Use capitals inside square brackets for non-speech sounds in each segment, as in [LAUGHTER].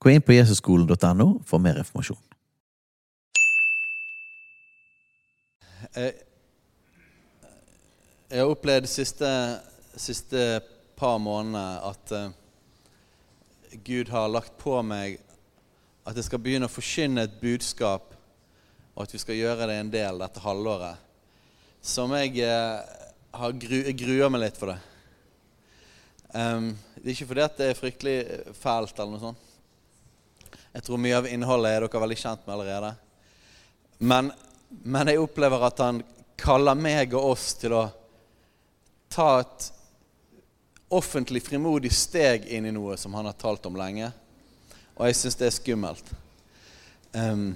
Gå inn på jesusskolen.no for mer informasjon. Jeg, har opplevd de siste, siste par månedene at eh, Gud har lagt på meg at jeg skal begynne å forkynne et budskap, og at vi skal gjøre det en del dette halvåret, som jeg eh, gru, jeg gruer meg litt for det. Um, det er ikke fordi at det er fryktelig fælt eller noe sånt. Jeg tror mye av innholdet er dere veldig kjent med allerede. Men, men jeg opplever at han kaller meg og oss til å ta et offentlig, frimodig steg inn i noe som han har talt om lenge. Og jeg syns det er skummelt. Um,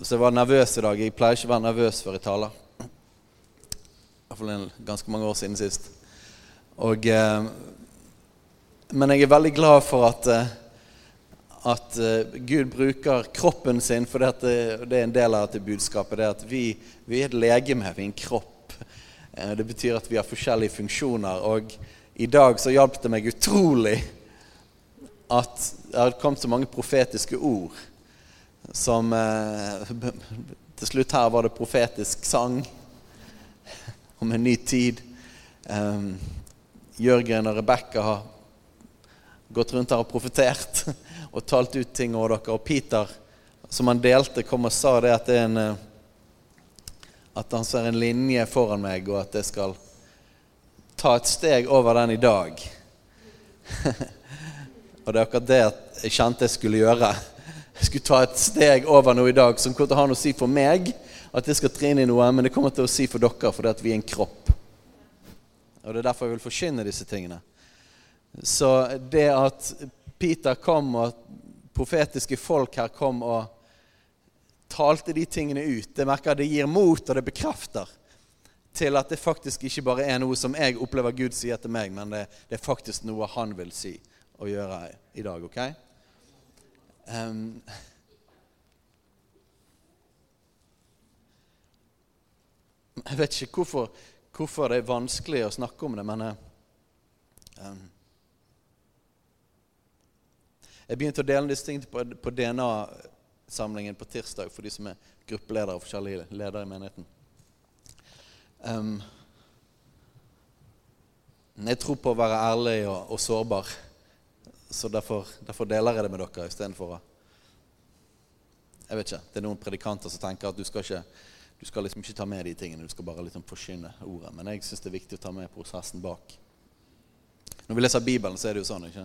så jeg var nervøs i dag. Jeg pleier ikke å være nervøs før jeg taler. I hvert fall ganske mange år siden sist. Og, eh, men jeg er veldig glad for at, eh, at eh, Gud bruker kroppen sin, for det, er en del av dette budskapet. det at vi, vi er et legeme, vi er en kropp. Eh, det betyr at vi har forskjellige funksjoner. Og i dag så hjalp det meg utrolig at det har kommet så mange profetiske ord som eh, Til slutt her var det profetisk sang om en ny tid. Um, Jørgen og Rebekka har gått rundt her og profetert og talt ut ting over dere. Og Peter, som han delte, kom og sa det at det er en eh, At han ser en linje foran meg, og at jeg skal ta et steg over den i dag. [LAUGHS] og det er akkurat det jeg kjente jeg skulle gjøre. Jeg skulle ta et steg over noe i dag som kommer til å ha noe å si for meg. At jeg skal tre inn i noe, men det kommer til å si for dere fordi at vi er en kropp. Og Det er derfor jeg vil forkynne disse tingene. Så det at Peter kom, og profetiske folk her kom og talte de tingene ut, det merker jeg det gir mot, og det bekrefter til at det faktisk ikke bare er noe som jeg opplever Gud sier til meg, men det, det er faktisk noe han vil si og gjøre i dag. ok? Um, jeg vet ikke hvorfor hvorfor det er vanskelig å snakke om det, men um, Jeg begynte å dele disse tingene på, DNA-samlingen på tirsdag for de som er gruppeledere og forskjellige ledere i menigheten. Um, jeg tror på å være ærlig og, og sårbar, så derfor, derfor, deler jeg det med dere istedenfor å Jeg vet ikke. Det er noen predikanter som tenker at du skal ikke du skal liksom ikke ta med de tingene, du skal bare liksom forkynne ordet. Men jeg syns det er viktig å ta med prosessen bak. Når vi leser Bibelen, så er det jo sånn. ikke?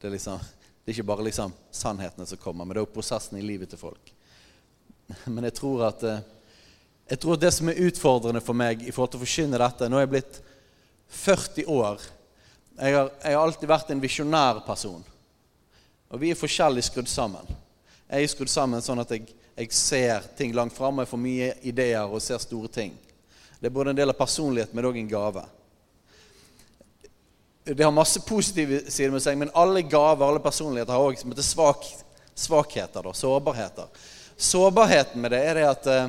Det er, liksom, det er ikke bare liksom sannhetene som kommer, men det er også prosessen i livet til folk. [LAUGHS] Men jeg tror at eh, jeg tror det som er utfordrende for meg i forhold til å forkynne dette Nå er jeg blitt 40 år. Jeg har, jeg har alltid vært en visjonær person. Og vi er forskjellig skrudd sammen. Jeg er skrudd sammen sånn at jeg jeg ser ting langt fram, jeg får mye ideer og ser store ting. Det er både en del av personlighet, men òg en gave. Det har masse positive sider med seg, men alle gaver alle personligheter har òg svak, svakheter, da, sårbarheter. Sårbarheten med det er det at eh,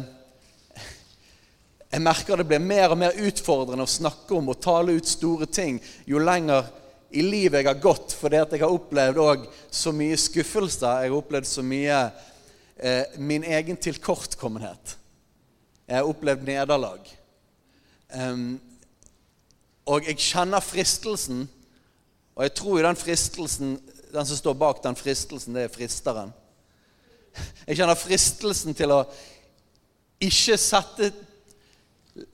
jeg merker det blir mer og mer utfordrende å snakke om og tale ut store ting jo lenger i livet jeg har gått, fordi at jeg har opplevd så mye skuffelser. Jeg har opplevd så mye eh, min egen tilkortkommenhet. Jeg har opplevd nederlag. Um, og jeg kjenner fristelsen, og jeg tror jo den fristelsen Den som står bak den fristelsen, det er fristeren. Jeg kjenner fristelsen til å ikke sette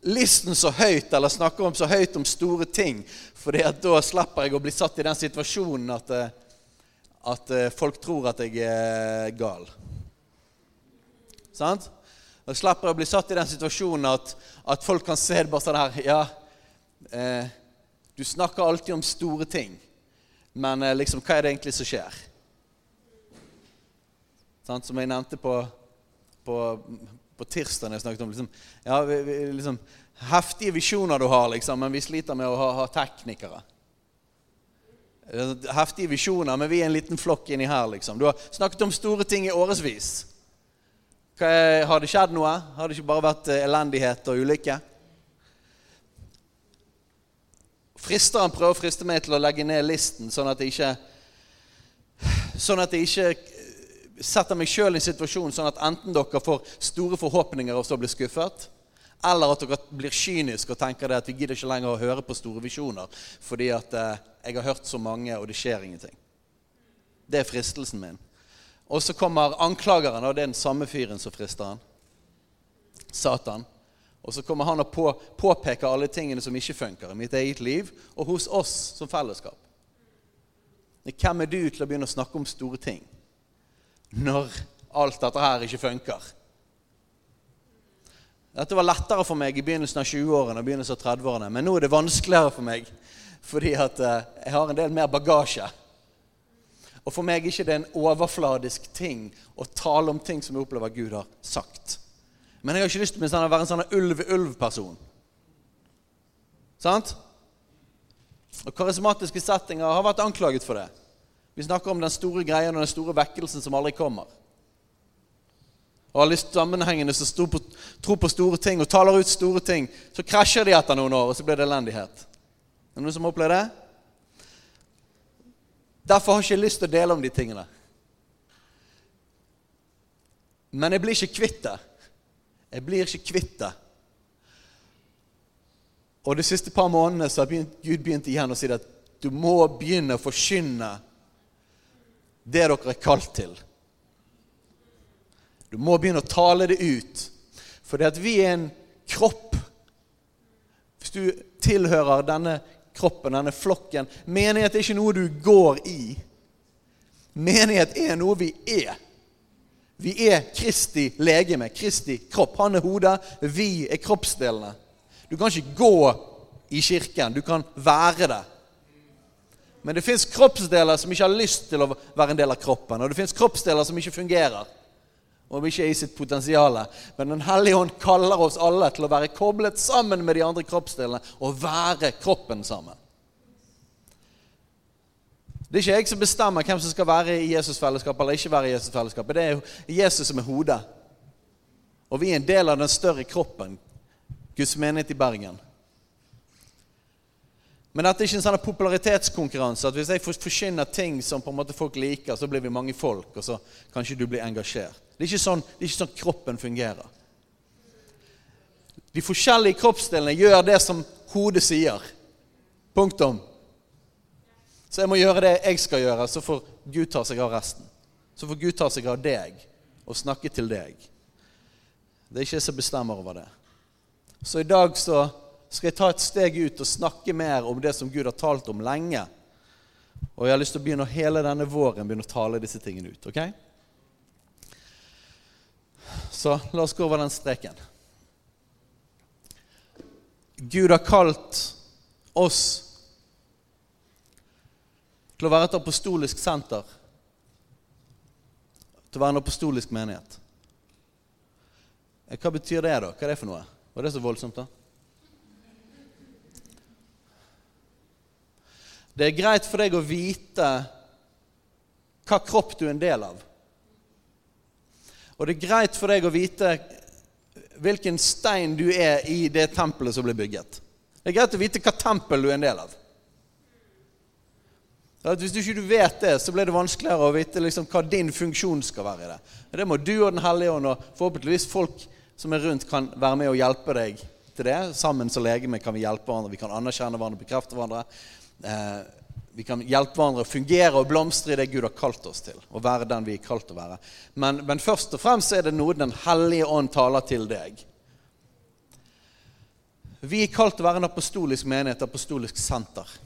listen så høyt eller snakke om så høyt om store ting, for da slipper jeg å bli satt i den situasjonen at, eh, at eh, folk tror at jeg er gal. Sant? Da slipper jeg å bli satt i den situasjonen at, at folk kan se det bare sånn her Ja, eh, du snakker alltid om store ting, men eh, liksom, hva er det egentlig som skjer? Sånn, Som jeg nevnte på, på, på tirsdag jeg snakket om. Liksom, ja, vi, vi, liksom, heftige visjoner du har, liksom, men vi sliter med å ha, ha teknikere. Heftige visjoner, men vi er en liten flokk inni her. liksom. Du har snakket om store ting i årevis. Har det skjedd noe? Har det ikke bare vært eh, elendighet og ulykke? Fristeren prøver å friste meg til å legge ned listen, sånn at jeg ikke Sånn at jeg ikke setter meg sjøl i en situasjon sånn at enten dere får store forhåpninger og så blir skuffet, eller at dere blir kyniske og tenker at vi gidder ikke lenger å høre på store visjoner fordi at eh, jeg har hørt så mange, og det skjer ingenting. Det er fristelsen min. Og så kommer anklageren, og det er den samme fyren som frister han. Satan. Og så kommer han og på, påpeker alle tingene som ikke funker i mitt eget liv og hos oss som fellesskap. Hvem er du til å begynne å snakke om store ting når alt dette her ikke funker? Dette var lettere for meg i begynnelsen av 20-årene og begynnelsen av 30-årene, men nå er det vanskeligere for meg fordi at eh, jeg har en del mer bagasje. Og for meg er det ikke en overfladisk ting å tale om ting som jeg opplever Gud har sagt. Men jeg har ikke lyst til å være en sånn ulv-ulv-person. Sant? Og Karismatiske settinger har vært anklaget for det. Vi snakker om den store greien og den store vekkelsen som aldri kommer. Og alle sammenhengene som på, tror på store ting og taler ut store ting, så krasjer de etter noen år, og så blir det elendighet. Er det noen som opplever det? Derfor har jeg ikke lyst til å dele om de tingene. Men jeg blir ikke kvitt det. Jeg blir ikke kvitt det. Og de siste par månedene så har Gud begynt igjen å si at du må begynne å forkynne det dere er kalt til. Du må begynne å tale det ut. For det at vi er en kropp Hvis du tilhører denne kroppen, denne flokken Menighet er ikke noe du går i. Menighet er noe vi er. Vi er Kristi legeme, Kristi kropp. Han er hodet, vi er kroppsdelene. Du kan ikke gå i kirken. Du kan være det. Men det fins kroppsdeler som ikke har lyst til å være en del av kroppen. Og det fins kroppsdeler som ikke fungerer, og ikke er i sitt potensial. Men Den hellige ånd kaller oss alle til å være koblet sammen med de andre kroppsdelene og være kroppen sammen. Det er ikke jeg som bestemmer hvem som skal være i Jesusfellesskapet eller ikke være i Jesusfellesskapet. Det er Jesus som er hodet. Og vi er en del av den større kroppen, Guds menighet i Bergen. Men dette er ikke en sånn popularitetskonkurranse. at Hvis jeg forkynner ting som på en måte folk liker, så blir vi mange folk, og så kanskje du blir engasjert. Det er ikke sånn, er ikke sånn kroppen fungerer. De forskjellige kroppsdelene gjør det som hodet sier. Punktum. Så jeg må gjøre det jeg skal gjøre, så får Gud ta seg av resten. Så får Gud ta seg av deg og snakke til deg. Det er ikke jeg som bestemmer over det. Så i dag så skal jeg ta et steg ut og snakke mer om det som Gud har talt om lenge. Og jeg har lyst til å begynne hele denne våren begynne å tale disse tingene ut. ok? Så la oss gå over den streken. Gud har kalt oss til å være et apostolisk senter. Til å være en apostolisk menighet. Hva betyr det, da? Hva er det for noe? Var det så voldsomt, da? Det er greit for deg å vite hva kropp du er en del av. Og det er greit for deg å vite hvilken stein du er i det tempelet som ble bygget. Det er greit å vite hva tempel du er en del av. Hvis du ikke vet det, så blir det vanskeligere å vite liksom hva din funksjon skal være i det. Det må du og Den hellige ånd og forhåpentligvis folk som er rundt, kan være med og hjelpe deg til det. Sammen som legeme kan vi hjelpe hverandre, vi kan anerkjenne hverandre, bekrefte hverandre. Eh, vi kan hjelpe hverandre å fungere og blomstre i det Gud har kalt oss til. Og være den vi er kalt å være. Men, men først og fremst er det noe Den hellige ånd taler til deg. Vi er kalt til å være en apostolisk menighet, apostolisk senter.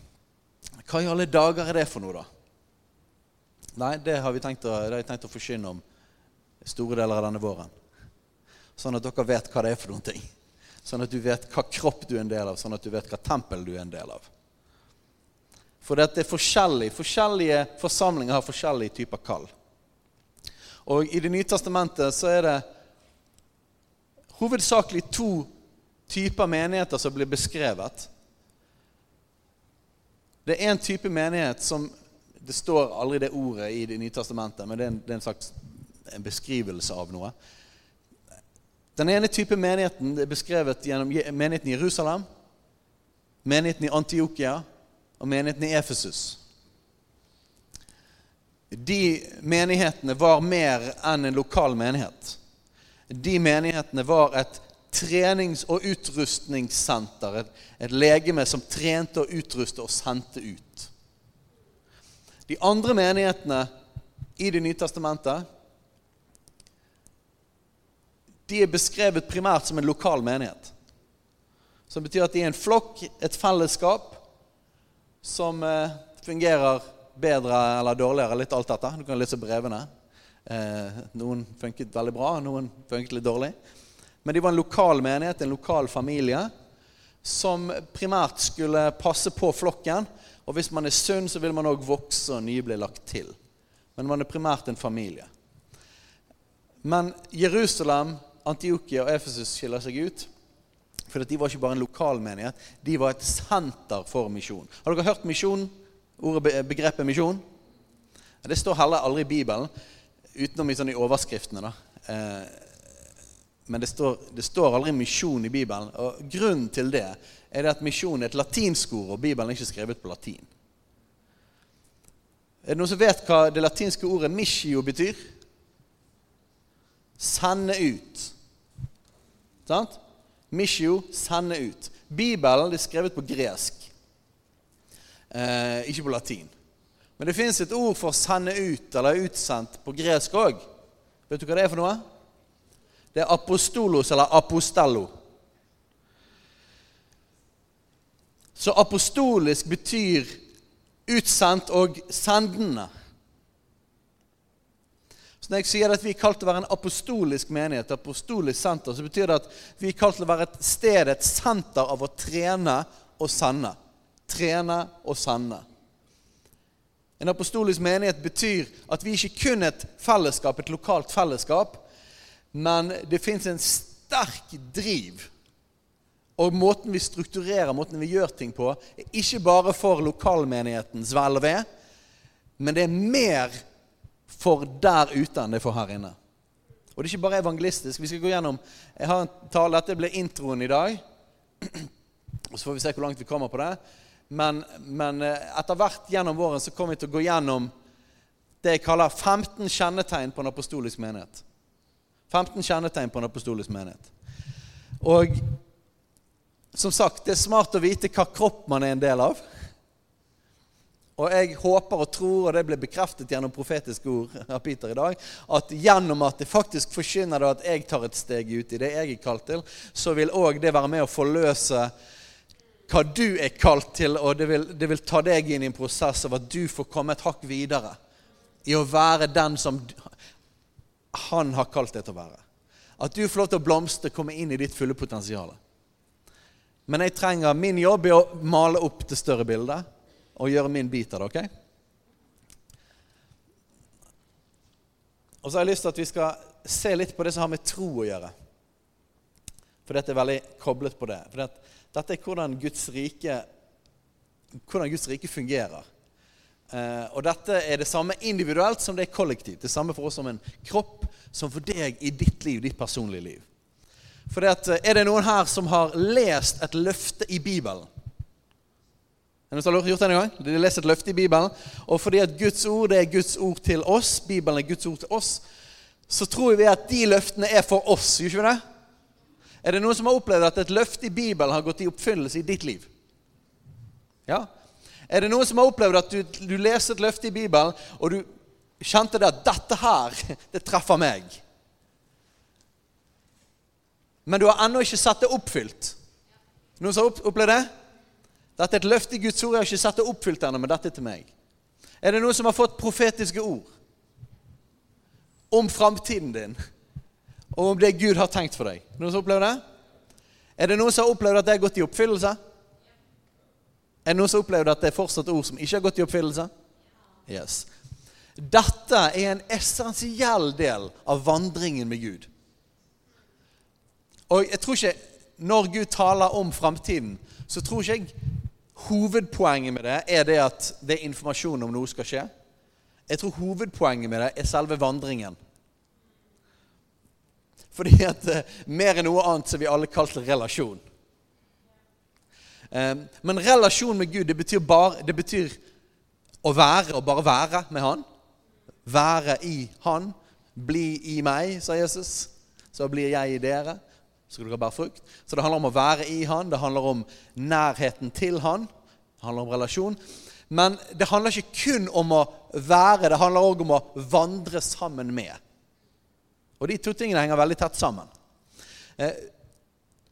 Hva i alle dager er det for noe, da? Nei, det har vi tenkt å, det har jeg tenkt å forkynne om store deler av denne våren. Sånn at dere vet hva det er for noen ting. Sånn at du vet hva kropp du er en del av, sånn at du vet hva tempel du er en del av. For det er forskjellig. Forskjellige forsamlinger har forskjellige typer kall. Og i Det nye testamentet så er det hovedsakelig to typer menigheter som blir beskrevet. Det er en type menighet som Det står aldri det ordet i Det nye testamentet, men det er en, det er en slags en beskrivelse av noe. Den ene type menigheten er beskrevet gjennom menigheten i Jerusalem, menigheten i Antiokia og menigheten i Efesus. De menighetene var mer enn en lokal menighet. De menighetene var et trenings- og utrustningssenter. Et, et legeme som trente og utruste og sendte ut. De andre menighetene i Det nye testamentet de er beskrevet primært som en lokal menighet. Som betyr at de er en flokk, et fellesskap, som eh, fungerer bedre eller dårligere, litt alt dette. Du kan lese brevene. Eh, noen funket veldig bra, noen funket litt dårlig. Men de var en lokal menighet, en lokal familie, som primært skulle passe på flokken. Og hvis man er sunn, så vil man òg vokse, og nye blir lagt til. Men man er primært en familie. Men Jerusalem, Antiokia og Efesus skiller seg ut. For de var ikke bare en lokal menighet, de var et senter for misjon. Har dere hørt misjon? Ordet, begrepet misjon? Det står heller aldri i Bibelen, utenom i, sånn overskriftene. da. Eh, men det står, det står, aldri misjon i Bibelen. Og Grunnen til det er det at misjon er et latinsk ord, og Bibelen er ikke skrevet på latin. Er det noen som vet hva det latinske ordet 'missio' betyr? Sende ut. Sant? Missio sende ut. Bibelen er skrevet på gresk, eh, ikke på latin. Men det fins et ord for 'sende ut' eller 'utsendt' på gresk òg. Vet du hva det er for noe? Det er apostolos eller apostello. Så apostolisk betyr utsendt og sendende. Så Når jeg sier at vi er kalt til å være en apostolisk menighet, apostolisk senter, så betyr det at vi er kalt til å være et sted, et senter av å trene og sende. Trene og sende. En apostolisk menighet betyr at vi ikke kun er et fellesskap, et lokalt fellesskap, men det fins en sterk driv. Og måten vi strukturerer, måten vi gjør ting på, er ikke bare for lokalmenighetens vel og ve, men det er mer for der ute enn det er for her inne. Og det er ikke bare evangelistisk. Vi skal gå gjennom, Jeg har en tale, Dette blir introen i dag. [CLEARS THROAT] Og Så får vi se hvor langt vi kommer på det. Men, men eh, etter hvert gjennom våren så kommer vi til å gå gjennom det jeg kaller 15 kjennetegn på en apostolisk menighet. 15 kjennetegn på en apostolisk menighet. Og som sagt, det er smart å vite hva kropp man er en del av. Og jeg håper og tror, og det ble bekreftet gjennom profetiske ord av Peter i dag, at gjennom at det faktisk forkynner det at jeg tar et steg ut i det jeg er kalt til, så vil òg det være med å forløse hva du er kalt til, og det vil, det vil ta deg inn i en prosess av at du får komme et hakk videre i å være den som han har kalt deg til å være. At du får lov til å blomstre, komme inn i ditt fulle potensial. Men jeg trenger min jobb i å male opp det større bildet og gjøre min bit av det. ok? Og så har jeg lyst til at vi skal se litt på det som har med tro å gjøre. For dette er veldig koblet på det. For dette er hvordan Guds rike, hvordan Guds rike fungerer. Uh, og dette er det samme individuelt som det er kollektivt. Det samme for oss som en kropp, som for deg i ditt liv, ditt personlige liv. For at, Er det noen her som har lest et løfte i Bibelen? Er det noen gjort det en gang? De har lest et løfte i Bibelen. Og fordi at Guds ord det er Guds ord til oss, Bibelen er Guds ord til oss, så tror vi at de løftene er for oss. Gjør ikke vi det? Er det noen som har opplevd at et løfte i Bibelen har gått i oppfyllelse i ditt liv? Ja? Er det noen som har opplevd at du, du leser et løfte i Bibelen, og du kjente det at 'dette her, [LAUGHS] det treffer meg'? Men du har ennå ikke sett det oppfylt. Noen som har opplevd det? Dette er et løfte i Guds ord. Jeg har ikke sett det oppfylt ennå, men dette er til meg. Er det noen som har fått profetiske ord om framtiden din? Og om det Gud har tenkt for deg? Noen som har opplevd det? Er det noen som har opplevd at det har gått i oppfyllelse? Er det noen som opplevde at det er fortsatt ord som ikke har gått i oppfyllelse? Yes. Dette er en essensiell del av vandringen med Gud. Og jeg tror ikke Når Gud taler om framtiden, så tror ikke jeg hovedpoenget med det er det at det er informasjon om noe skal skje. Jeg tror hovedpoenget med det er selve vandringen. Fordi at eh, mer enn noe annet så er vi alle kalt relasjon. Eh, men relasjon med Gud, det betyr, bare, det betyr å være og bare være med Han. Være i Han. Bli i meg, sa Jesus. Så blir jeg i dere. Så skal dere bære frukt. Så det handler om å være i Han. Det handler om nærheten til Han. Det handler om relasjon. Men det handler ikke kun om å være, det handler òg om å vandre sammen med. Og de to tingene henger veldig tett sammen. Eh,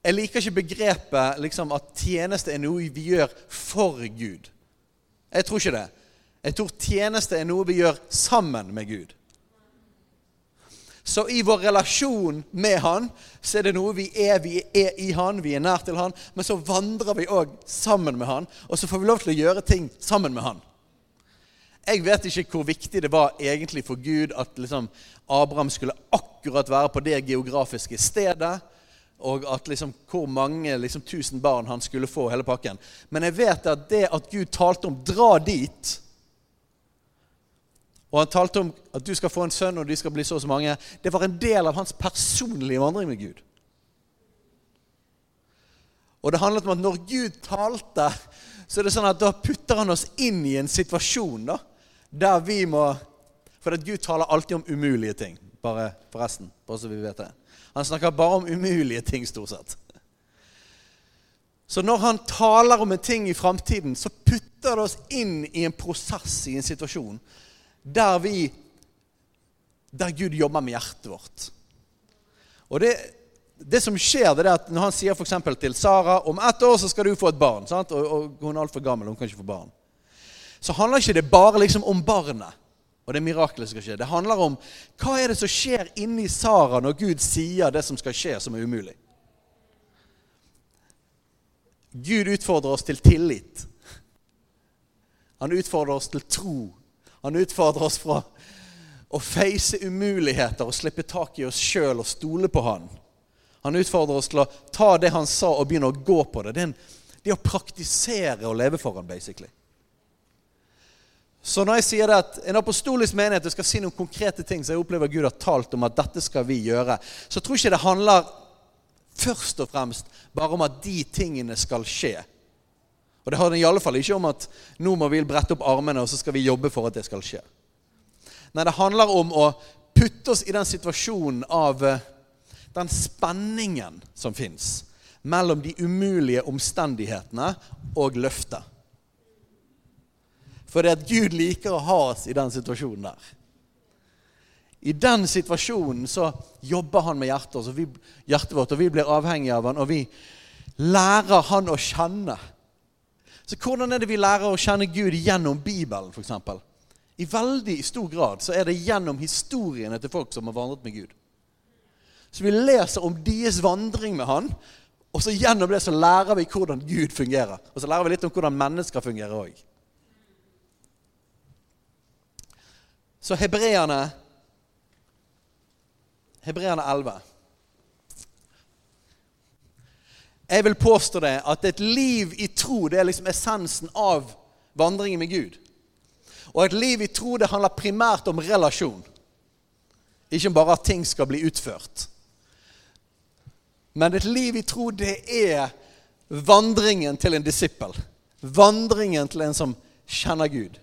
jeg liker ikke begrepet liksom, at tjeneste er noe vi gjør for Gud. Jeg tror ikke det. Jeg tror tjeneste er noe vi gjør sammen med Gud. Så i vår relasjon med Han så er det noe vi er. Vi er i Han, vi er nær til Han. Men så vandrer vi òg sammen med Han, og så får vi lov til å gjøre ting sammen med Han. Jeg vet ikke hvor viktig det var egentlig for Gud at liksom, Abraham skulle akkurat være på det geografiske stedet, og at liksom, hvor mange liksom, tusen barn han skulle få, hele pakken. Men jeg vet at det at Gud talte om 'dra dit', og han talte om at du skal få en sønn, og de skal bli så og så mange, det var en del av hans personlige vandring med Gud. Og det handlet om at når Gud talte, så er det sånn at da putter han oss inn i en situasjon da, der vi må For Gud taler alltid om umulige ting. Bare forresten, bare så vi vet det. Han snakker bare om umulige ting, stort sett. Så når han taler om en ting i framtiden, så putter det oss inn i en prosess, i en situasjon, der vi Der Gud jobber med hjertet vårt. Og det, det som skjer, det er at når han sier f.eks. til Sara om ett år så skal du få et barn, og, og, hun er altfor gammel, hun kan ikke få barn, så handler ikke det bare liksom om barnet og det mirakelet skal skje. Det handler om hva er det som skjer inni Sara når Gud sier det som skal skje, som er umulig. Gud utfordrer oss til tillit. Han utfordrer oss til tro. Han utfordrer oss fra å face umuligheter og slippe tak i oss sjøl og stole på Han. Han utfordrer oss til å ta det han sa, og begynne å gå på det. Det en, det å praktisere og leve for Han, basically. Så når jeg sier det at en apostolisk menighet skal si noen konkrete ting som jeg opplever Gud har talt om at dette skal vi gjøre, så tror jeg ikke det handler først og fremst bare om at de tingene skal skje. Og det handler i alle fall ikke om at nå må vi brette opp armene og så skal vi jobbe for at det skal skje. Nei, det handler om å putte oss i den situasjonen av eh, den spenningen som fins mellom de umulige omstendighetene og løftet. Fordi at Gud liker å ha oss i den situasjonen der. I den situasjonen så jobber han med hjertet, vi, hjertet vårt, og vi blir avhengige av han, og vi lærer han å kjenne. Så hvordan er det vi lærer å kjenne Gud gjennom Bibelen, f.eks.? I veldig stor grad så er det gjennom historiene til folk som har vandret med Gud. Så vi leser om deres vandring med han, og så gjennom det så lærer vi hvordan Gud fungerer. Og så lærer vi litt om hvordan mennesker fungerer òg. Så hebreerne Hebreerne 11. Jeg vil påstå det at et liv i tro det er liksom essensen av vandringen med Gud. Og et liv i tro det handler primært om relasjon. Ikke bare at ting skal bli utført. Men et liv i tro, det er vandringen til en disippel. Vandringen til en som kjenner Gud.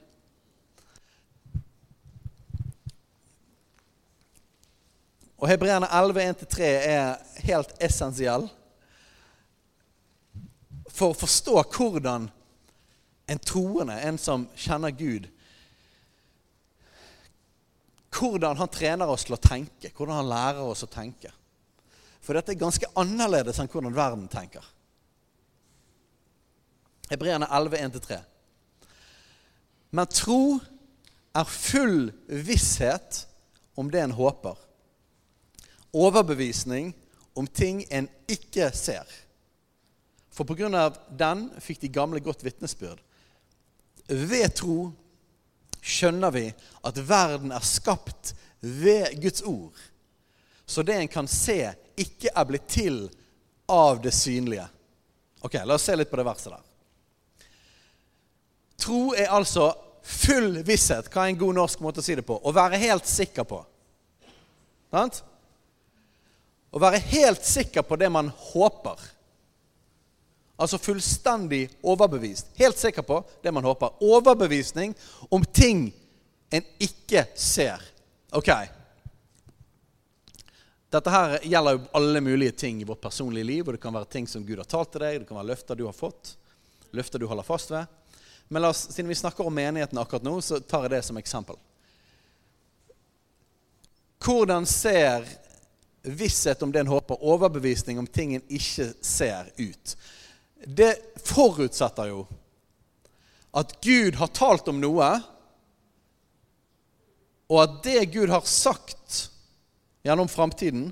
Og Hebreerne 11, 1-3 er helt essensiell for å forstå hvordan en troende, en som kjenner Gud Hvordan han trener oss til å tenke, hvordan han lærer oss å tenke. For dette er ganske annerledes enn hvordan verden tenker. Hebreerne 11, 1-3. Men tro er full visshet om det en håper overbevisning om ting en ikke ser. For av den fikk de gamle godt vitnesbyrd. Ved tro skjønner vi at verden er skapt ved Guds ord. Så det en kan se, ikke er blitt til av det synlige. Ok, La oss se litt på det verset der. Tro er altså full visshet. Hva er en god norsk måte å si det på? Å være helt sikker på. Sant? Å være helt sikker på det man håper. Altså fullstendig overbevist. Helt sikker på det man håper. Overbevisning om ting en ikke ser. Ok. Dette her gjelder jo alle mulige ting i vårt personlige liv. og Det kan være ting som Gud har talt til deg, det kan være løfter du har fått, løfter du holder fast ved. Men oss, siden vi snakker om menigheten akkurat nå, så tar jeg det som eksempel. Hvordan ser visshet om det en håper, overbevisning om ting en ikke ser, ut? Det forutsetter jo at Gud har talt om noe, og at det Gud har sagt gjennom framtiden,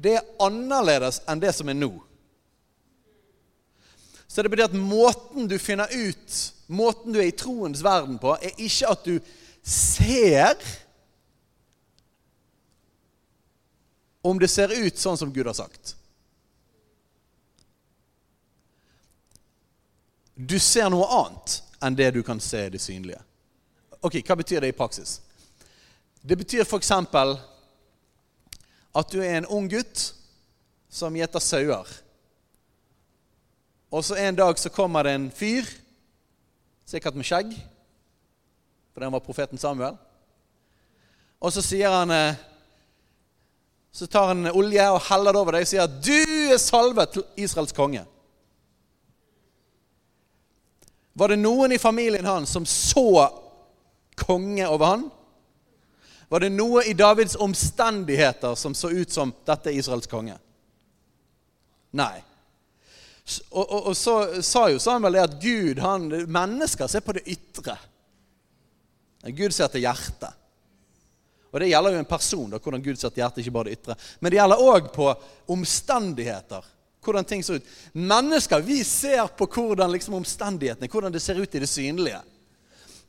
det er annerledes enn det som er nå. Så det betyr at måten du finner ut, måten du er i troens verden på, er ikke at du ser om det ser ut sånn som Gud har sagt. Du ser noe annet enn det du kan se i det synlige. Ok, Hva betyr det i praksis? Det betyr f.eks at du er en ung gutt som gjeter sauer. Og så en dag så kommer det en fyr, sikkert med skjegg, for den var profeten Samuel. Og så sier han eh, Så tar han olje og heller det over deg og sier at 'du er salvet til Israels konge'. Var det noen i familien hans som så konge over han? Var det noe i Davids omstendigheter som så ut som dette er Israels konge? Nei. Og, og, og så sa jo Samuel det at Gud, han, mennesker ser på det ytre. Gud ser til hjertet. Og Det gjelder jo en person, da, hvordan Gud til hjertet, ikke bare det ytre. Men det gjelder òg på omstendigheter. Hvordan ting ser ut. Mennesker vi ser på hvordan liksom, omstendighetene, hvordan det ser ut i det synlige.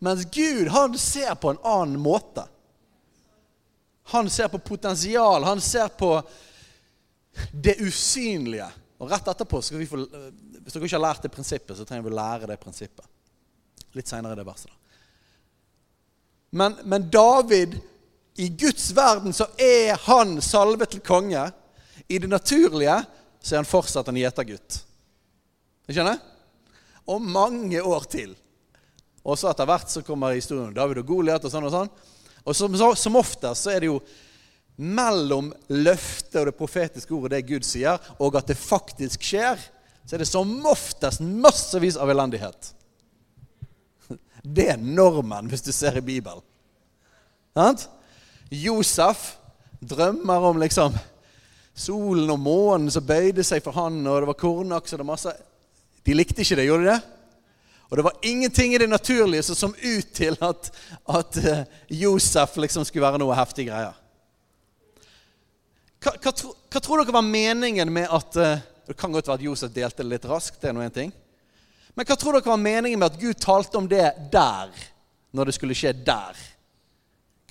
Mens Gud han ser på en annen måte. Han ser på potensial. Han ser på det usynlige. Og rett etterpå skal vi få Hvis dere ikke har lært det prinsippet, så trenger vi å lære det prinsippet. Litt seinere i det verset. Men, men David, i Guds verden, så er han salvet til konge. I det naturlige så er han fortsatt en gjetergutt. Du skjønner? Og mange år til. Og så etter hvert så kommer historien om David og Goliat og sånn og sånn. Og som, som oftest så er det jo mellom løftet og det profetiske ordet, det Gud sier, og at det faktisk skjer, så er det som oftest massevis av elendighet. [LAUGHS] Det er normen hvis du ser i Bibelen. Sant? Josef drømmer om liksom solen og månen som bøyde seg for han, og det var kornaks og det masse De likte ikke det, gjorde de det? Og det var ingenting i det naturlige som som ut til at, at uh, Josef liksom skulle være noe heftig greier. Hva, hva, hva, tror dere var meningen med at uh, Det kan godt være at Josef delte det litt raskt. det er noe en ting. Men hva tror dere var meningen med at Gud talte om det der, når det skulle skje der?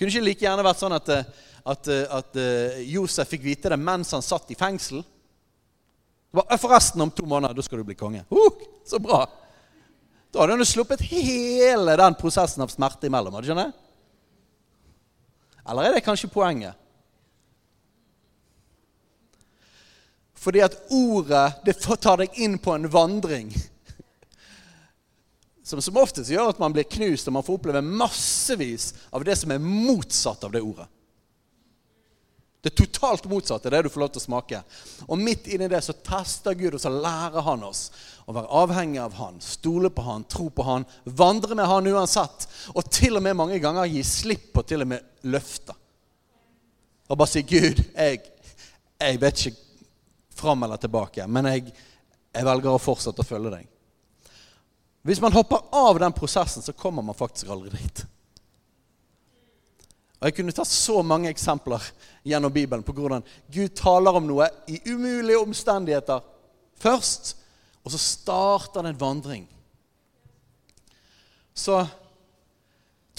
Kunne ikke like gjerne vært sånn at, eh, at, at Josef fikk vite det mens han satt i fengsel? Var, Forresten, om to måneder da skal du bli konge. Uh, så bra! Da hadde han sluppet hele den prosessen av smerte imellom. Har du det? Eller er det kanskje poenget? Fordi at ordet det tar deg inn på en vandring som som oftest gjør at man blir knust og man får oppleve massevis av det som er motsatt av det ordet. Det totalt motsatte, det du får lov til å smake. Og midt inni det så tester Gud, og så lærer han oss å være avhengig av han, stole på han, tro på han, vandre med han uansett. Og til og med mange ganger gi slipp på til og med løfter. Og bare si 'Gud, jeg, jeg vet ikke fram eller tilbake, men jeg, jeg velger å fortsette å følge deg'. Hvis man hopper av den prosessen, så kommer man faktisk aldri dit. Og Jeg kunne tatt så mange eksempler gjennom Bibelen på hvordan Gud taler om noe i umulige omstendigheter først, og så starter det en vandring. Så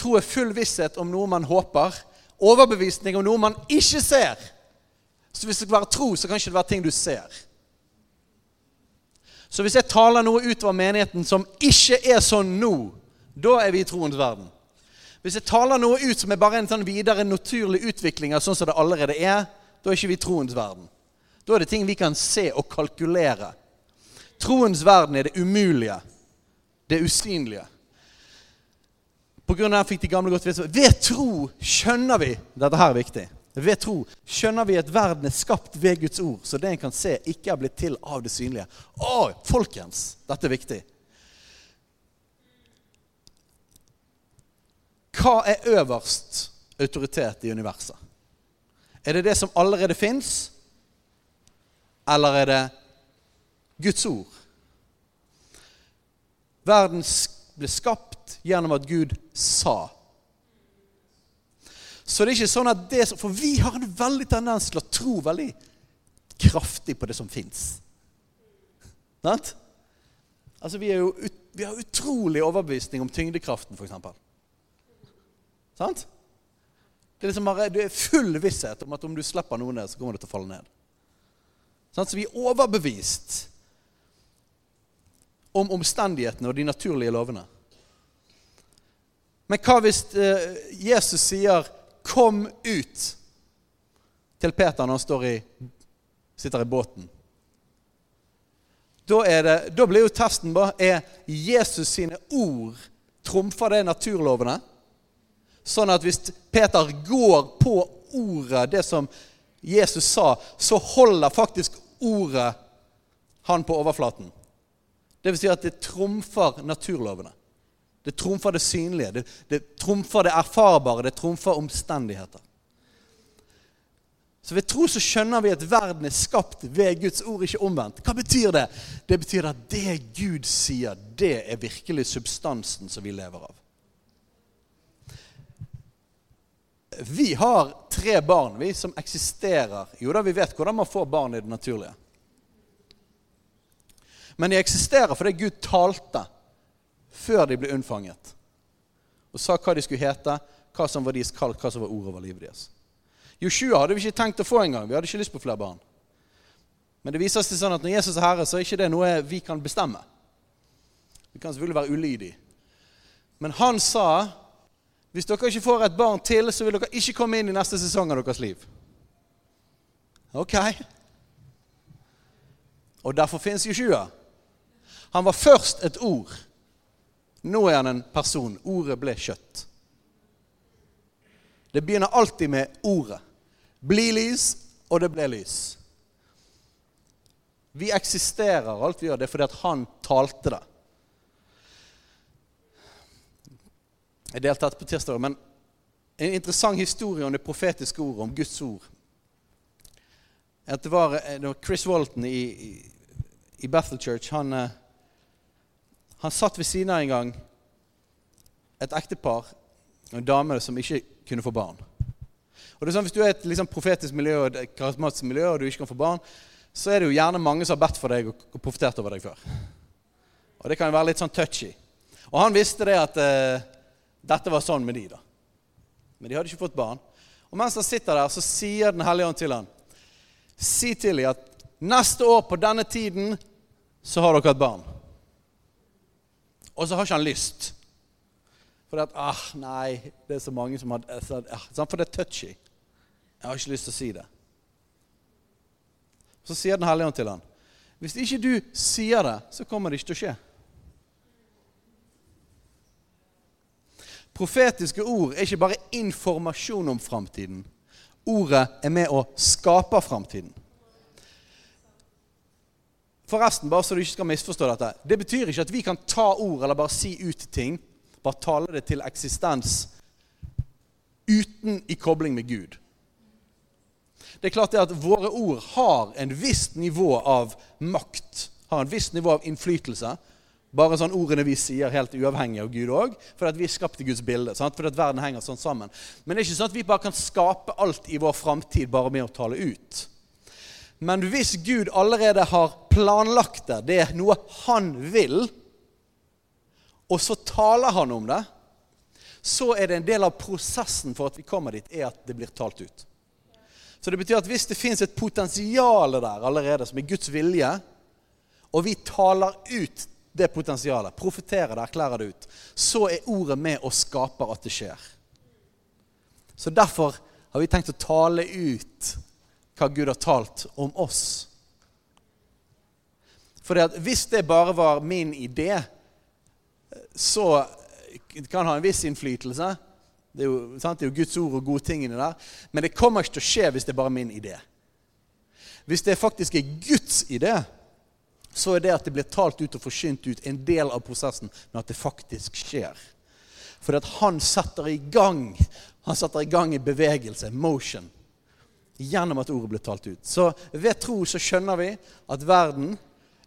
Tro er full visshet om noe man håper. Overbevisning om noe man ikke ser. Så hvis det skal være tro, så kan det ikke være ting du ser. Så hvis jeg taler noe utover menigheten som ikke er sånn nå, da er vi i troens verden. Hvis jeg taler noe ut som er bare en sånn videre naturlig utvikling av sånn som det allerede er, da er ikke vi i troens verden. Da er det ting vi kan se og kalkulere. Troens verden er det umulige, det usynlige. På grunn av det fikk de gamle godt vite Ved tro skjønner vi Dette her er viktig. Ved tro skjønner vi at verden er skapt ved Guds ord, så det en kan se, ikke er blitt til av det synlige. Å, folkens! Dette er viktig. Hva er øverst autoritet i universet? Er det det som allerede fins, eller er det Guds ord? Verden ble skapt gjennom at Gud sa. Så det er ikke sånn at det For vi har en veldig tendens til å tro veldig kraftig på det som fins. Sant? Altså, vi, er jo, vi har utrolig overbevisning om tyngdekraften, f.eks. Sant? Det er, liksom bare, det er full visshet om at om du slipper noe ned, så kommer det til å falle ned. Så vi er overbevist om omstendighetene og de naturlige lovene. Men hva hvis eh, Jesus sier 'kom ut' til Peter når han i, sitter i båten? Da, det, da blir jo testen bare er Jesus sine ord trumfer det naturlovene? Sånn at hvis Peter går på ordet, det som Jesus sa, så holder faktisk ordet han på overflaten. Det vil si at det trumfer naturlovene. Det trumfer det synlige, det, det trumfer det erfarbare, det trumfer omstendigheter. Så ved tro så skjønner vi at verden er skapt ved Guds ord, ikke omvendt. Hva betyr det? Det betyr at det Gud sier, det er virkelig substansen som vi lever av. Vi har tre barn vi som eksisterer. Jo da, vi vet hvordan man får barn i det naturlige. Men de eksisterer fordi Gud talte før de ble unnfanget. Og sa hva de skulle hete, hva som var deres kall, hva som var ordet over livet deres. Joshua hadde vi ikke tenkt å få engang. Vi hadde ikke lyst på flere barn. Men det viser seg sånn at når Jesus er herre, så er ikke det noe vi kan bestemme. Vi kan selvfølgelig være ulydige. Men han sa hvis dere ikke får et barn til, så vil dere ikke komme inn i neste sesong av deres liv. Ok. Og derfor fins Joshua. Han var først et ord. Nå er han en person. Ordet ble kjøtt. Det begynner alltid med ordet. Bli lys, og det ble lys. Vi eksisterer, alt vi gjør, det er fordi at han talte det. Jeg delte dette på tirsdag, men en interessant historie om det profetiske ordet, om Guds ord. At det var, det var Chris Walton i, i, i Bethel Church. Han, eh, han satt ved siden av en gang et ektepar og en dame som ikke kunne få barn. Og det er sånn, Hvis du er et liksom, profetisk miljø og et karismatisk miljø og du ikke kan få barn, så er det jo gjerne mange som har bedt for deg og, profetert over deg før. Og det kan jo være litt sånn touchy. Og han visste det at eh, dette var sånn med de da. Men de hadde ikke fått barn. Og mens han sitter der, så sier Den hellige ånd til han, Si til dem at neste år på denne tiden så har dere et barn. Og så har ikke han lyst. For at, ah, nei, det er så mange som har ah, For det er touchy. Jeg har ikke lyst til å si det. Så sier Den hellige ånd til han, hvis ikke du sier det, så kommer det ikke til å skje. Profetiske ord er ikke bare informasjon om framtiden. Ordet er med å skape framtiden. Forresten, bare så du ikke skal misforstå dette, det betyr ikke at vi kan ta ord eller bare si ut ting, bare tale det til eksistens uten i kobling med Gud. Det er klart det at våre ord har en visst nivå av makt, har en visst nivå av innflytelse. Bare sånn ordene vi sier, helt uavhengig av Gud òg, fordi vi er skapt i Guds bilde. Sant? At verden henger sånn sammen. Men det er ikke sånn at vi bare kan skape alt i vår framtid bare med å tale ut. Men hvis Gud allerede har planlagt det, det er noe han vil, og så taler han om det, så er det en del av prosessen for at vi kommer dit, er at det blir talt ut. Så det betyr at hvis det fins et potensial der allerede, som er Guds vilje, og vi taler ut det potensialet, profeterer det, erklærer det ut, så er ordet med og skaper at det skjer. Så derfor har vi tenkt å tale ut hva Gud har talt om oss. For hvis det bare var min idé, så kan ha en viss innflytelse. Det er, jo, det er jo Guds ord og gode tingene der. Men det kommer ikke til å skje hvis det er bare min idé. Hvis det faktisk er Guds idé, så er det at det blir talt ut og forkynt ut, en del av prosessen men at det faktisk skjer. For at han setter i gang han setter i gang i bevegelse, motion, gjennom at ordet ble talt ut. Så ved tro så skjønner vi at verden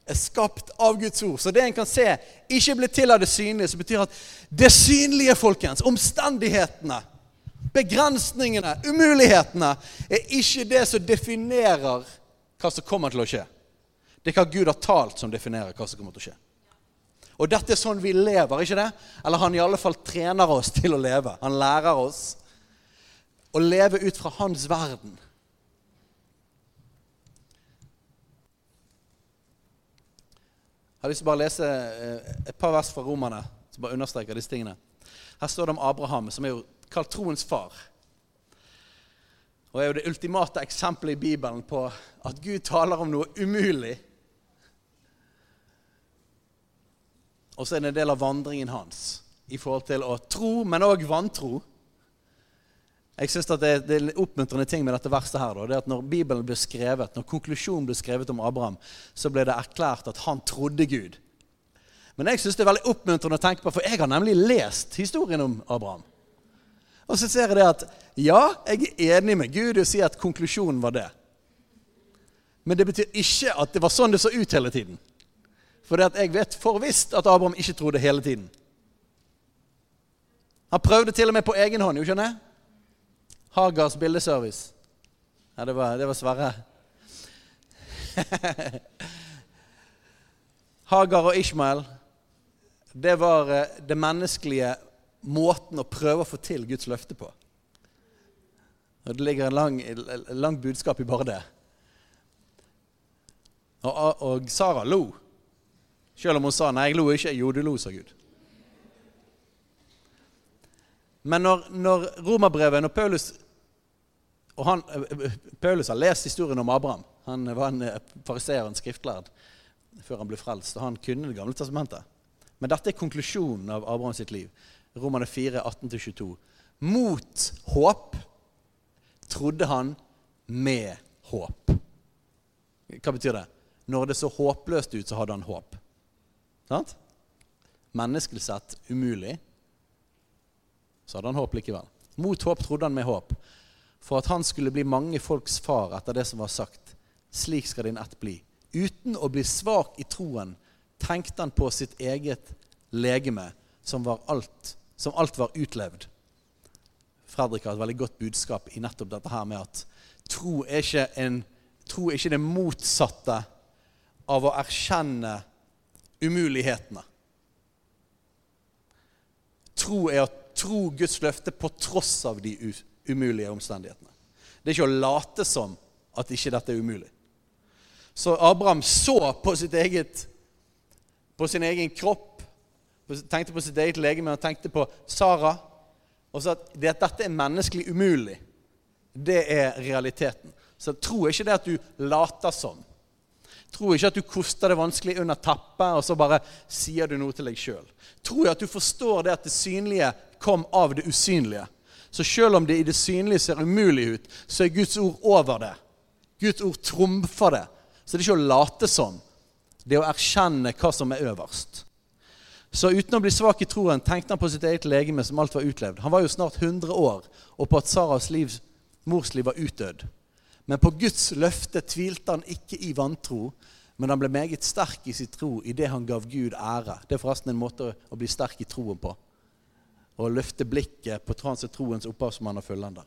er skapt av Guds ord. Så det en kan se, ikke blir til av det synlige, så betyr at det synlige, folkens, omstendighetene, begrensningene, umulighetene, er ikke det som definerer hva som kommer til å skje. Det er hva Gud har talt, som definerer hva som kommer til å skje. Og dette er sånn vi lever, ikke det? Eller han i alle fall trener oss til å leve. Han lærer oss å leve ut fra hans verden. Jeg har lyst til å bare lese eh, et par vers fra Romerne som bare understreker disse tingene. Her står det om Abraham, som er jo kalt troens far. Og er jo det ultimate eksempelet i Bibelen på at Gud taler om noe umulig. Og så er det en del av vandringen hans i forhold til å tro, men òg vantro. Jeg synes at det, det, er en oppmuntrende ting med dette verset her, da, det at når Bibelen ble skrevet, når konklusjonen ble skrevet om Abraham, så ble det erklært at han trodde Gud. Men jeg syns det er veldig oppmuntrende å tenke på, for jeg har nemlig lest historien om Abraham. Og så ser jeg det at ja, jeg er enig med Gud og sier at konklusjonen var det. Men det betyr ikke at det var sånn det så ut hele tiden. For det at jeg vet for visst at Abraham ikke trodde hele tiden. Han prøvde til og med på egen hånd. jo skjønner jeg? Hagars bildeservice. Ja, det var, det var Sverre. [LAUGHS] Hagar og Ishmael, det var eh, det menneskelige måten å prøve å få til Guds løfte på. Og Det ligger en lang, lang budskap i bare det. Og, og Sara lo. Selv om hun sa 'nei, jeg lo ikke'. Jo, du lo, sa Gud. Men når, når romerbrevet, når Paulus og han, eh, Paulus har lest historien om Abraham. Han var en fariseer og en skriftlærd, før han ble frelst. Og han kunne Det gamle testamentet. Men dette er konklusjonen av Abraham sitt liv. Romane 4, 18-22. Mot håp trodde han med håp. Hva betyr det? Når det så håpløst ut, så hadde han håp. Sant? Menneskelig sett umulig. Så hadde han håp likevel. Mot håp trodde han med håp for at han skulle bli mange folks far etter det som var sagt. Slik skal din ett bli. Uten å bli svak i troen tenkte han på sitt eget legeme, som, alt, som alt var utlevd. Fredrik har et veldig godt budskap i nettopp dette her med at tro er ikke, en, tro er ikke det motsatte av å erkjenne umulighetene. Tro er å tro Guds løfte på tross av de umulighetene umulige omstendighetene. Det er ikke å late som at ikke dette er umulig. Så Abraham så på, eget, på sin egen kropp, tenkte på sitt eget legeme, han tenkte på Sara og sa at det at dette er menneskelig umulig, det er realiteten. Så tro ikke det at du later som. Tro ikke at du koster det vanskelig under teppet, og så bare sier du noe til deg sjøl. Tro at du forstår det at det synlige kom av det usynlige. Så selv om det i det synlige ser umulig ut, så er Guds ord over det. Guds ord trumfer det. Så det er ikke å late som. Det er å erkjenne hva som er øverst. Så uten å bli svak i troen tenkte han på sitt eget legeme som alt var utlevd. Han var jo snart 100 år, og på at Saras liv, mors liv var utdødd. Men på Guds løfte tvilte han ikke i vantro, men han ble meget sterk i sin tro idet han gav Gud ære. Det er forresten en måte å bli sterk i troen på og løfte blikket på troens opphavsmann og fullender.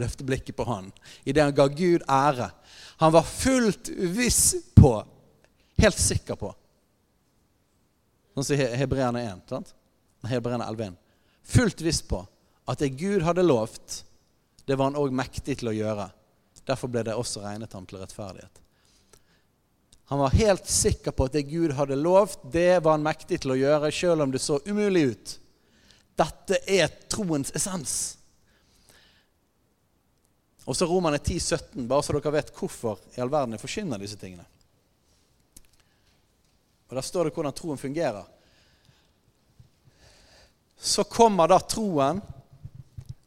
Løfte blikket på han idet han ga Gud ære. Han var fullt viss på, helt sikker på Sånn som Hebreerne 1. sant? Hebreerne 11.1. fullt viss på at det Gud hadde lovt, det var han òg mektig til å gjøre. Derfor ble det også regnet ham til rettferdighet. Han var helt sikker på at det Gud hadde lovt, det var han mektig til å gjøre, selv om det så umulig ut. Dette er troens essens. Og så Romerne 10, 17, bare så dere vet hvorfor i all verden jeg forkynner disse tingene. Og Der står det hvordan troen fungerer. Så kommer da troen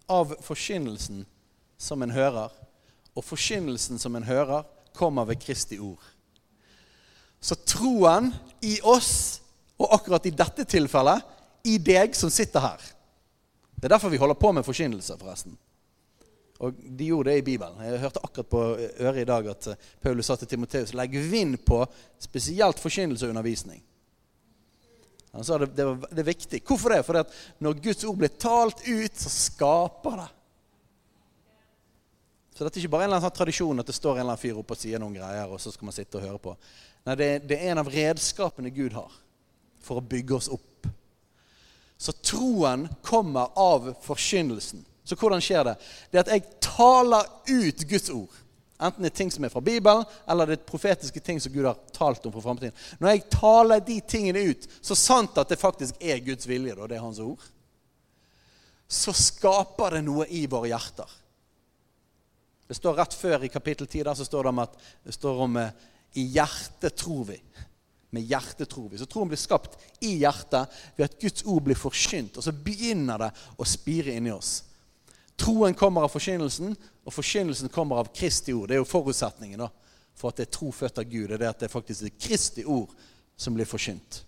av forkynnelsen som en hører. Og forkynnelsen som en hører, kommer ved Kristi ord. Så troen i oss, og akkurat i dette tilfellet i deg som sitter her. Det er derfor vi holder på med forkynnelse, forresten. Og de gjorde det i Bibelen. Jeg hørte akkurat på øret i dag at Paulus sa til Timoteus legg vind på spesielt forkynnelse og undervisning. Han sa det, det, var, det er viktig. Hvorfor det? Fordi at når Guds ord blir talt ut, så skaper det. Så dette er ikke bare en eller annen sånn tradisjon at det står en eller annen fyr oppe og sier noen greier, og så skal man sitte og høre på. Nei, det, det er en av redskapene Gud har for å bygge oss opp. Så troen kommer av forkynnelsen. Så hvordan skjer det? Det at jeg taler ut Guds ord. Enten det er ting som er fra Bibelen, eller det er profetiske ting som Gud har talt om for framtiden. Når jeg taler de tingene ut, så sant at det faktisk er Guds vilje, og det er Hans ord, så skaper det noe i våre hjerter. Det står Rett før i kapittel 10 der så står det om at det står om eh, i hjertet tror vi. Med hjertet tror vi. Så troen blir skapt i hjertet ved at Guds ord blir forkynt. Og så begynner det å spire inni oss. Troen kommer av forkynnelsen, og forkynnelsen kommer av Kristi ord. Det er jo forutsetningen da, for at det er tro født av Gud. Det er at det faktisk er Kristi ord som blir forkynt.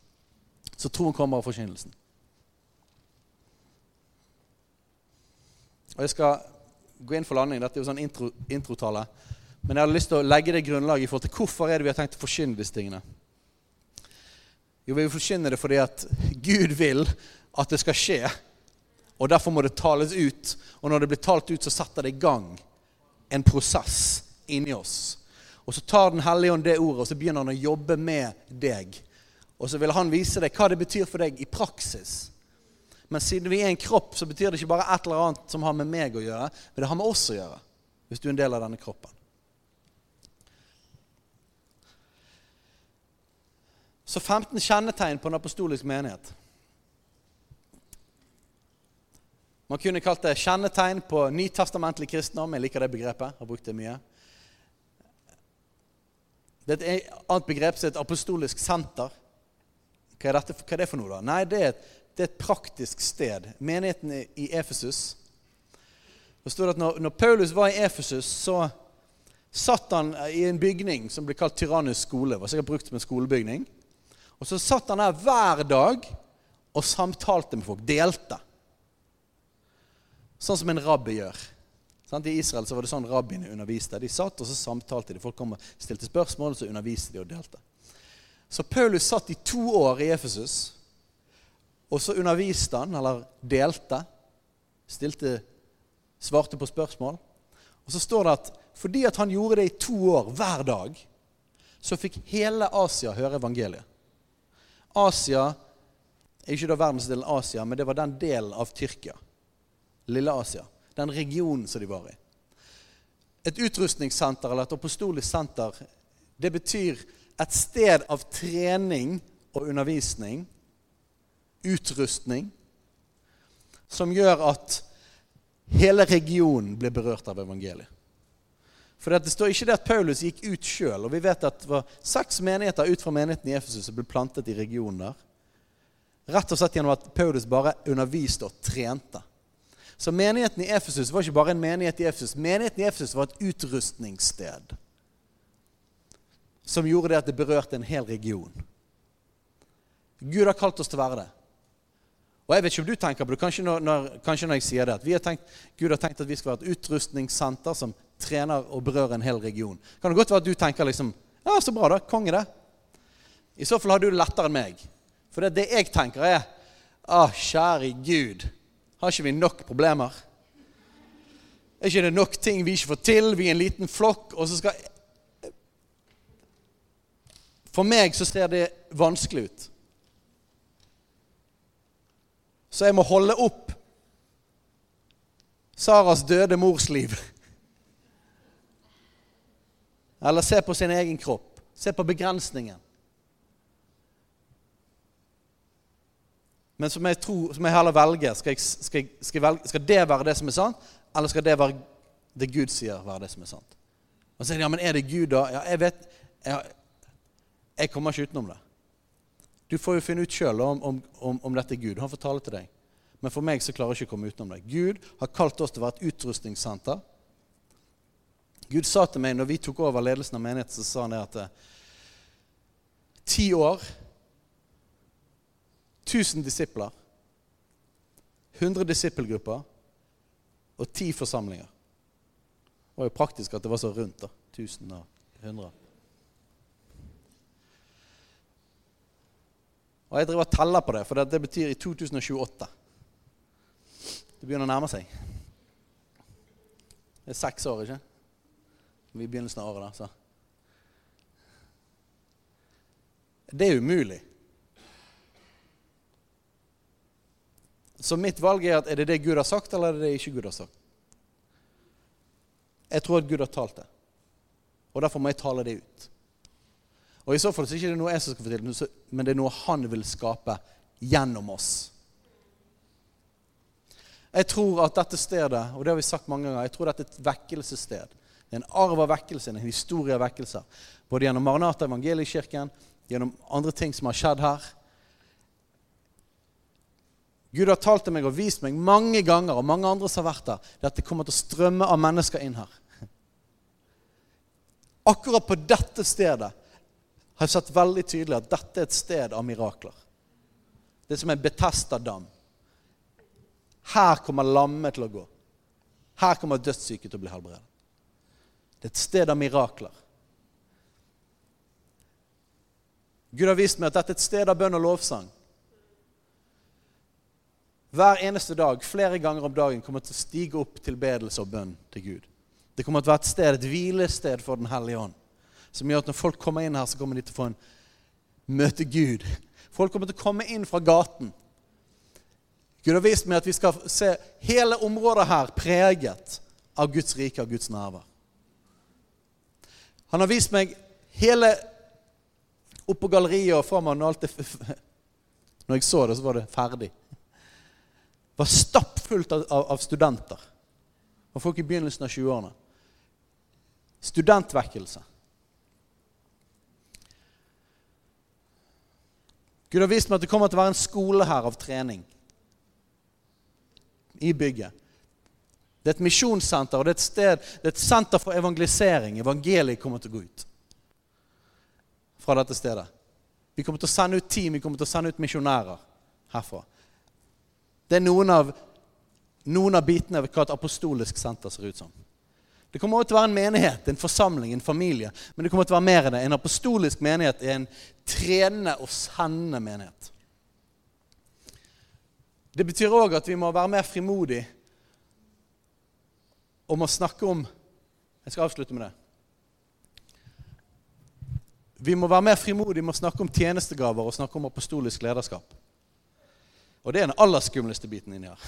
Så troen kommer av forkynnelsen. Og Jeg skal gå inn for landing. Dette er jo sånn intro, introtale. Men jeg har lyst til å legge det grunnlaget i forhold til hvorfor er det vi har tenkt å forkynne disse tingene. Jo, vi forkynner det fordi at Gud vil at det skal skje. Og derfor må det tales ut. Og når det blir talt ut, så setter det i gang en prosess inni oss. Og så tar Den hellige ånd det ordet, og så begynner han å jobbe med deg. Og så vil han vise deg hva det betyr for deg i praksis. Men siden vi er en kropp, så betyr det ikke bare et eller annet som har med meg å gjøre, men det har med oss å gjøre. Hvis du er en del av denne kroppen. Så 15 kjennetegn på en apostolisk menighet. Man kunne kalt det kjennetegn på nytestamentlig kristendom. Jeg liker det begrepet. har brukt det mye. Det er et annet begrep som et apostolisk senter. Hva er, dette, hva er det for noe, da? Nei, det er, et, det er et praktisk sted. Menigheten i Efesus. Det står at når, når Paulus var i Efesus, så satt han i en bygning som ble kalt Tyrannus skole. Det var sikkert brukt som en skolebygning. Og så satt han der hver dag og samtalte med folk. Delte. Sånn som en rabbi gjør. I Israel så var det sånn rabbiene underviste. De satt og så samtalte de. Folk kom og stilte spørsmål, og så underviste de og delte. Så Paulus satt i to år i Efesus, og så underviste han, eller delte. Stilte, svarte på spørsmål. Og så står det at fordi at han gjorde det i to år hver dag, så fikk hele Asia høre evangeliet. Asia ikke da verdensdelen Asia, men det var den delen av Tyrkia. Lille Asia. Den regionen som de var i. Et utrustningssenter eller et apostolisk senter, det betyr et sted av trening og undervisning, utrustning, som gjør at hele regionen blir berørt av evangeliet. For Det står ikke det at Paulus gikk ut sjøl. Og vi vet at det var seks menigheter ut fra menigheten i Efesus som ble plantet i regionen der. Rett og slett gjennom at Paulus bare underviste og trente. Så menigheten i Efesus var ikke bare en menighet i Efesus. Menigheten i Efesus var et utrustningssted som gjorde det at det berørte en hel region. Gud har kalt oss til å være det. Og jeg vet ikke om du tenker på det, kanskje når, når, kanskje når jeg sier det, at har tenkt, Gud har tenkt at vi skal være et utrustningssenter som trener og berører en hel region. Kan det godt være at du tenker liksom Ja, så bra, da. Konge, det. I så fall har du det lettere enn meg. For det, det jeg tenker, er Å, kjære Gud, har ikke vi nok problemer? Er ikke det nok ting vi ikke får til? Vi er en liten flokk, og så skal For meg så ser det vanskelig ut. Så jeg må holde opp Saras døde mors liv. Eller se på sin egen kropp. Se på begrensningen. Men som jeg, tror, som jeg heller velger skal, jeg, skal, jeg, skal, velge, skal, det være det som er sant, eller skal det være det Gud sier, være det som er sant? Og så sier de, ja, men er det Gud, da? Ja, jeg vet Jeg, kommer ikke utenom det. Du får jo finne ut sjøl om, om, om, om, dette er Gud. Han får tale til deg. Men for meg så klarer jeg ikke å komme utenom det. Gud har kalt oss til å være et utrustningssenter. Gud sa til meg når vi tok over ledelsen av menigheten, så sa han det at eh, ti år 1000 disipler, 100 disippelgrupper og ti forsamlinger. Det var jo praktisk at det var så rundt. da, 1000 og 100. Og jeg driver og teller på det, for det, betyr i 2028. Det begynner å nærme seg. Det er seks år, ikke? I begynnelsen av året, da. Så. Det er umulig. Så mitt valg er at er det det Gud har sagt, eller er det det ikke Gud har sagt? Jeg tror at Gud har talt det. Og derfor må jeg tale det ut. Og I så fall så er det ikke noe jeg som skal til, men det er noe han vil skape gjennom oss. Jeg tror at dette stedet, og det har vi sagt mange ganger, jeg tror dette er et vekkelsessted. Det er en arv av vekkelse, en historie av vekkelser. Både gjennom Maranata evangeliekirken, gjennom andre ting som har skjedd her. Gud har talt til meg og vist meg mange ganger, og mange andre som har vært der, at det kommer til å strømme av mennesker inn her. Akkurat på dette stedet har jeg sett veldig tydelig at dette er et sted av mirakler. Det er som en Betesta-dam. Her kommer lamme til å gå. Her kommer dødssyke til å bli helbredet. Det er et sted av mirakler. Gud har vist meg at dette er et sted av bønn og lovsang hver eneste dag, flere ganger om dagen, kommer til å stige opp tilbedelse og bønn til Gud. Det kommer til å være et sted, et hvilested for Den hellige ånd. Som gjør at når folk kommer inn her, så kommer de til å få en møte Gud. Folk kommer til å komme inn fra gaten. Gud har vist meg at vi skal se hele området her preget av Guds rike, av Guds nærvær. Han har vist meg hele oppå galleriet og framover når alt er [LAUGHS] Når jeg så det, så var det ferdig Det var stappfullt av, av, studenter. Og folk i begynnelsen av 20-årene. Studentvekkelse. Gud har vist meg at det kommer til å være en skole her av trening i bygget. Det er et misjonssenter, og det er et sted, det er et senter for evangelisering. Evangeliet kommer til å gå ut fra dette stedet. Vi kommer til å sende ut team, vi kommer til å sende ut misjonærer herfra. Det er noen av, noen av bitene av hva et apostolisk senter ser ut som. Det kommer også til å være en menighet, en forsamling, en familie. Men det kommer til å være mer enn det. En apostolisk menighet er en trenende og sendende menighet. Det betyr òg at vi må være mer frimodige om å snakke om Jeg skal avslutte med det. Vi må være mer frimodige med å snakke om tjenestegaver og snakke om apostolisk lederskap. Og det er den aller skumleste biten inni her.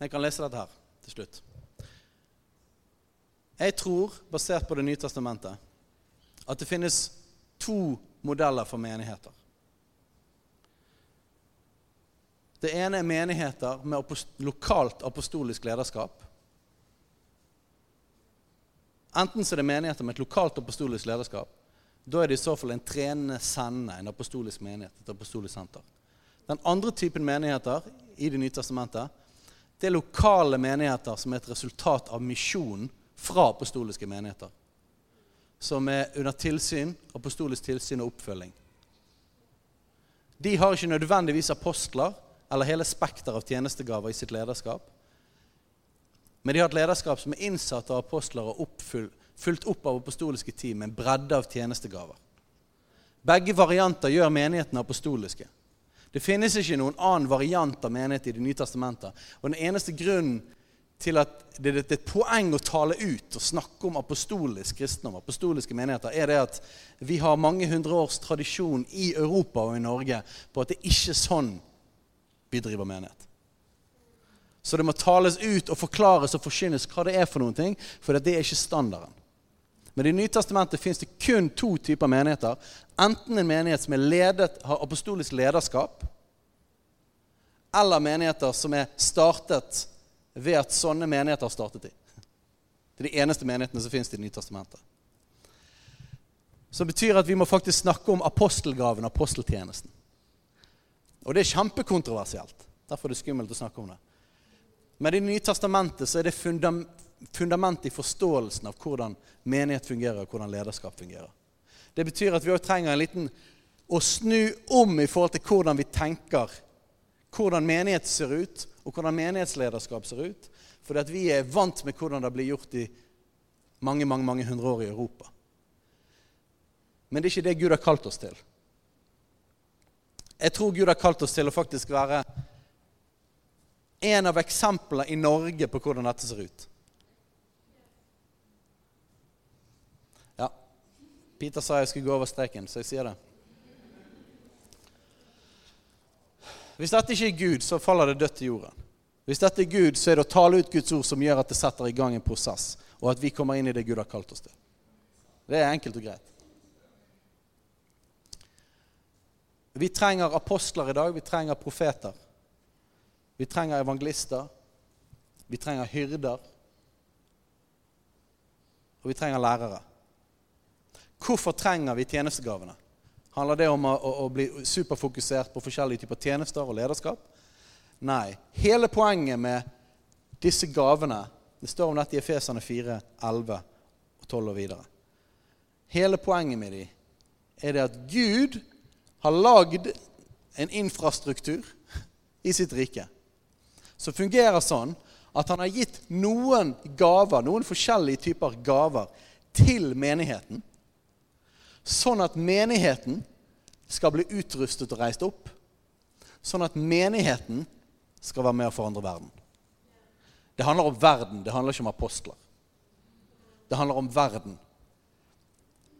Jeg kan lese dette her til slutt. Jeg tror, basert på Det nye testamentet, at det finnes to modeller for menigheter. Det ene er menigheter med lokalt apostolisk lederskap. Enten så er det menigheter med et lokalt apostolisk lederskap, da er det i så fall en trenende sende, en apostolisk menighet, et apostolisk senter. Den andre typen menigheter i Det nye testamentet, det er lokale menigheter som er et resultat av misjonen fra apostoliske menigheter. Som er under tilsyn, apostolisk tilsyn og oppfølging. De har ikke nødvendigvis apostler eller hele spekter av tjenestegaver i sitt lederskap. Men de har et lederskap som er innsatt av apostler og fulgt opp av apostoliske team med en bredde av tjenestegaver. Begge varianter gjør menighetene apostoliske. Det finnes ikke noen annen variant av menighet i Det nye testamentet. Og den eneste grunnen til at det er et poeng å tale ut og snakke om apostolisk kristendom, apostoliske menigheter, er det at vi har mange hundre års tradisjon i Europa og i Norge på at det ikke er sånn vi driver menighet. Så det må tales ut og forklares og forkynnes hva det er for noen ting, for det er ikke standarden. Men i Nytestamentet fins det kun to typer menigheter. Enten en menighet som ledet, har apostolisk lederskap, eller menigheter som er startet ved at sånne menigheter har startet i. Det er de eneste menighetene som fins i Nytestamentet. Som betyr at vi må faktisk snakke om apostelgaven, aposteltjenesten. Og det er kjempekontroversielt. Derfor er det skummelt å snakke om det. Men i Det nye testamentet så er det fundam fundamentet i forståelsen av hvordan menighet fungerer, og hvordan lederskap fungerer. Det betyr at vi òg trenger en liten å snu om i forhold til hvordan vi tenker. Hvordan menighet ser ut, og hvordan menighetslederskap ser ut. Fordi at vi er vant med hvordan det blir gjort i mange mange, mange hundre år i Europa. Men det er ikke det Gud har kalt oss til. Jeg tror Gud har kalt oss til å faktisk være en av eksemplene i Norge på hvordan dette ser ut. Ja, Peter sa jeg skulle gå over streken, så jeg sier det. Hvis dette ikke er Gud, så faller det dødt til jorden. Hvis dette er Gud, så er det å tale ut Guds ord som gjør at det setter i gang en prosess, og at vi kommer inn i det Gud har kalt oss til. Det er enkelt og greit. Vi trenger apostler i dag. Vi trenger profeter. Vi trenger evangelister. Vi trenger hyrder. Og vi trenger lærere. Hvorfor trenger vi tjenestegavene? Handler det om å, å, å bli superfokusert på forskjellige typer tjenester og lederskap? Nei. Hele poenget med disse gavene Det står om dette i Efesene 4, 11 og 12 og videre. Hele poenget med dem er det at Gud har lagd en infrastruktur i sitt rike som fungerer sånn at han har gitt noen gaver, noen forskjellige typer gaver, til menigheten. Sånn at menigheten skal bli utrustet og reist opp. Sånn at menigheten skal være med å forandre verden. Det handler om verden, det handler ikke om apostler. Det handler om verden.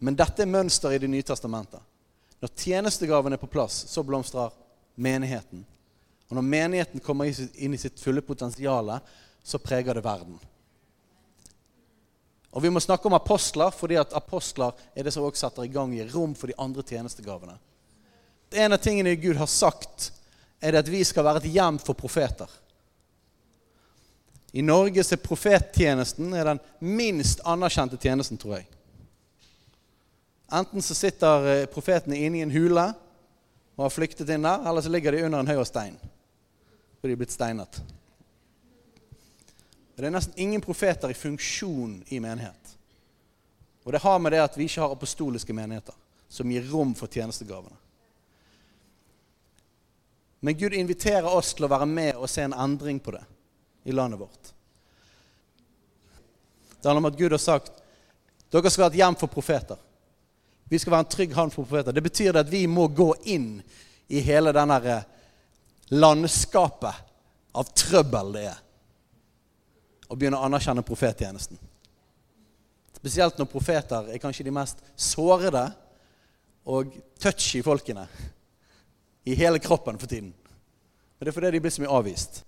Men dette er mønsteret i Det nye testamentet. Når tjenestegaven er på plass, så blomstrer menigheten. Og når menigheten kommer inn i sitt fulle potensial, så preger det verden. Og Vi må snakke om apostler, fordi at apostler er det som også setter i gang i rom for de andre tjenestegavene. En av tingene Gud har sagt, er det at vi skal være et hjem for profeter. I Norge er profettjenesten den minst anerkjente tjenesten, tror jeg. Enten så sitter eh, profetene inne i en hule og har flyktet inn der, eller så ligger de under en haug av stein. For de er blitt steinet. Det er nesten ingen profeter i funksjon i menighet. Og det har med det at vi ikke har apostoliske menigheter som gir rom for tjenestegavene. Men Gud inviterer oss til å være med og se en endring på det i landet vårt. Det handler om at Gud har sagt dere skal ha et hjem for profeter. Vi skal være en trygg havn for profeter. Det betyr at vi må gå inn i hele denne eh, landskapet av trøbbel det er. Og begynne å anerkjenne profettjenesten. Spesielt når profeter er kanskje de mest sårede og touchy folkene i hele kroppen for tiden. Men det er fordi de blir så mye avvist.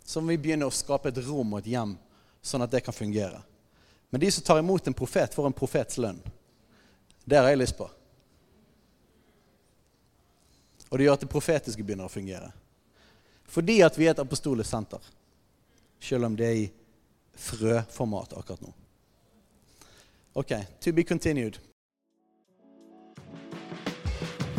Så må vi begynne å skape et rom og et hjem, sånn at det kan fungere. Men de som tar imot en profet, får en profets lønn. Det har jeg lyst på. Og det gjør at det profetiske begynner å fungere. Fordi at vi er et apostolisk senter. Selv om det er i frøformat akkurat nå. Ok, to be continued.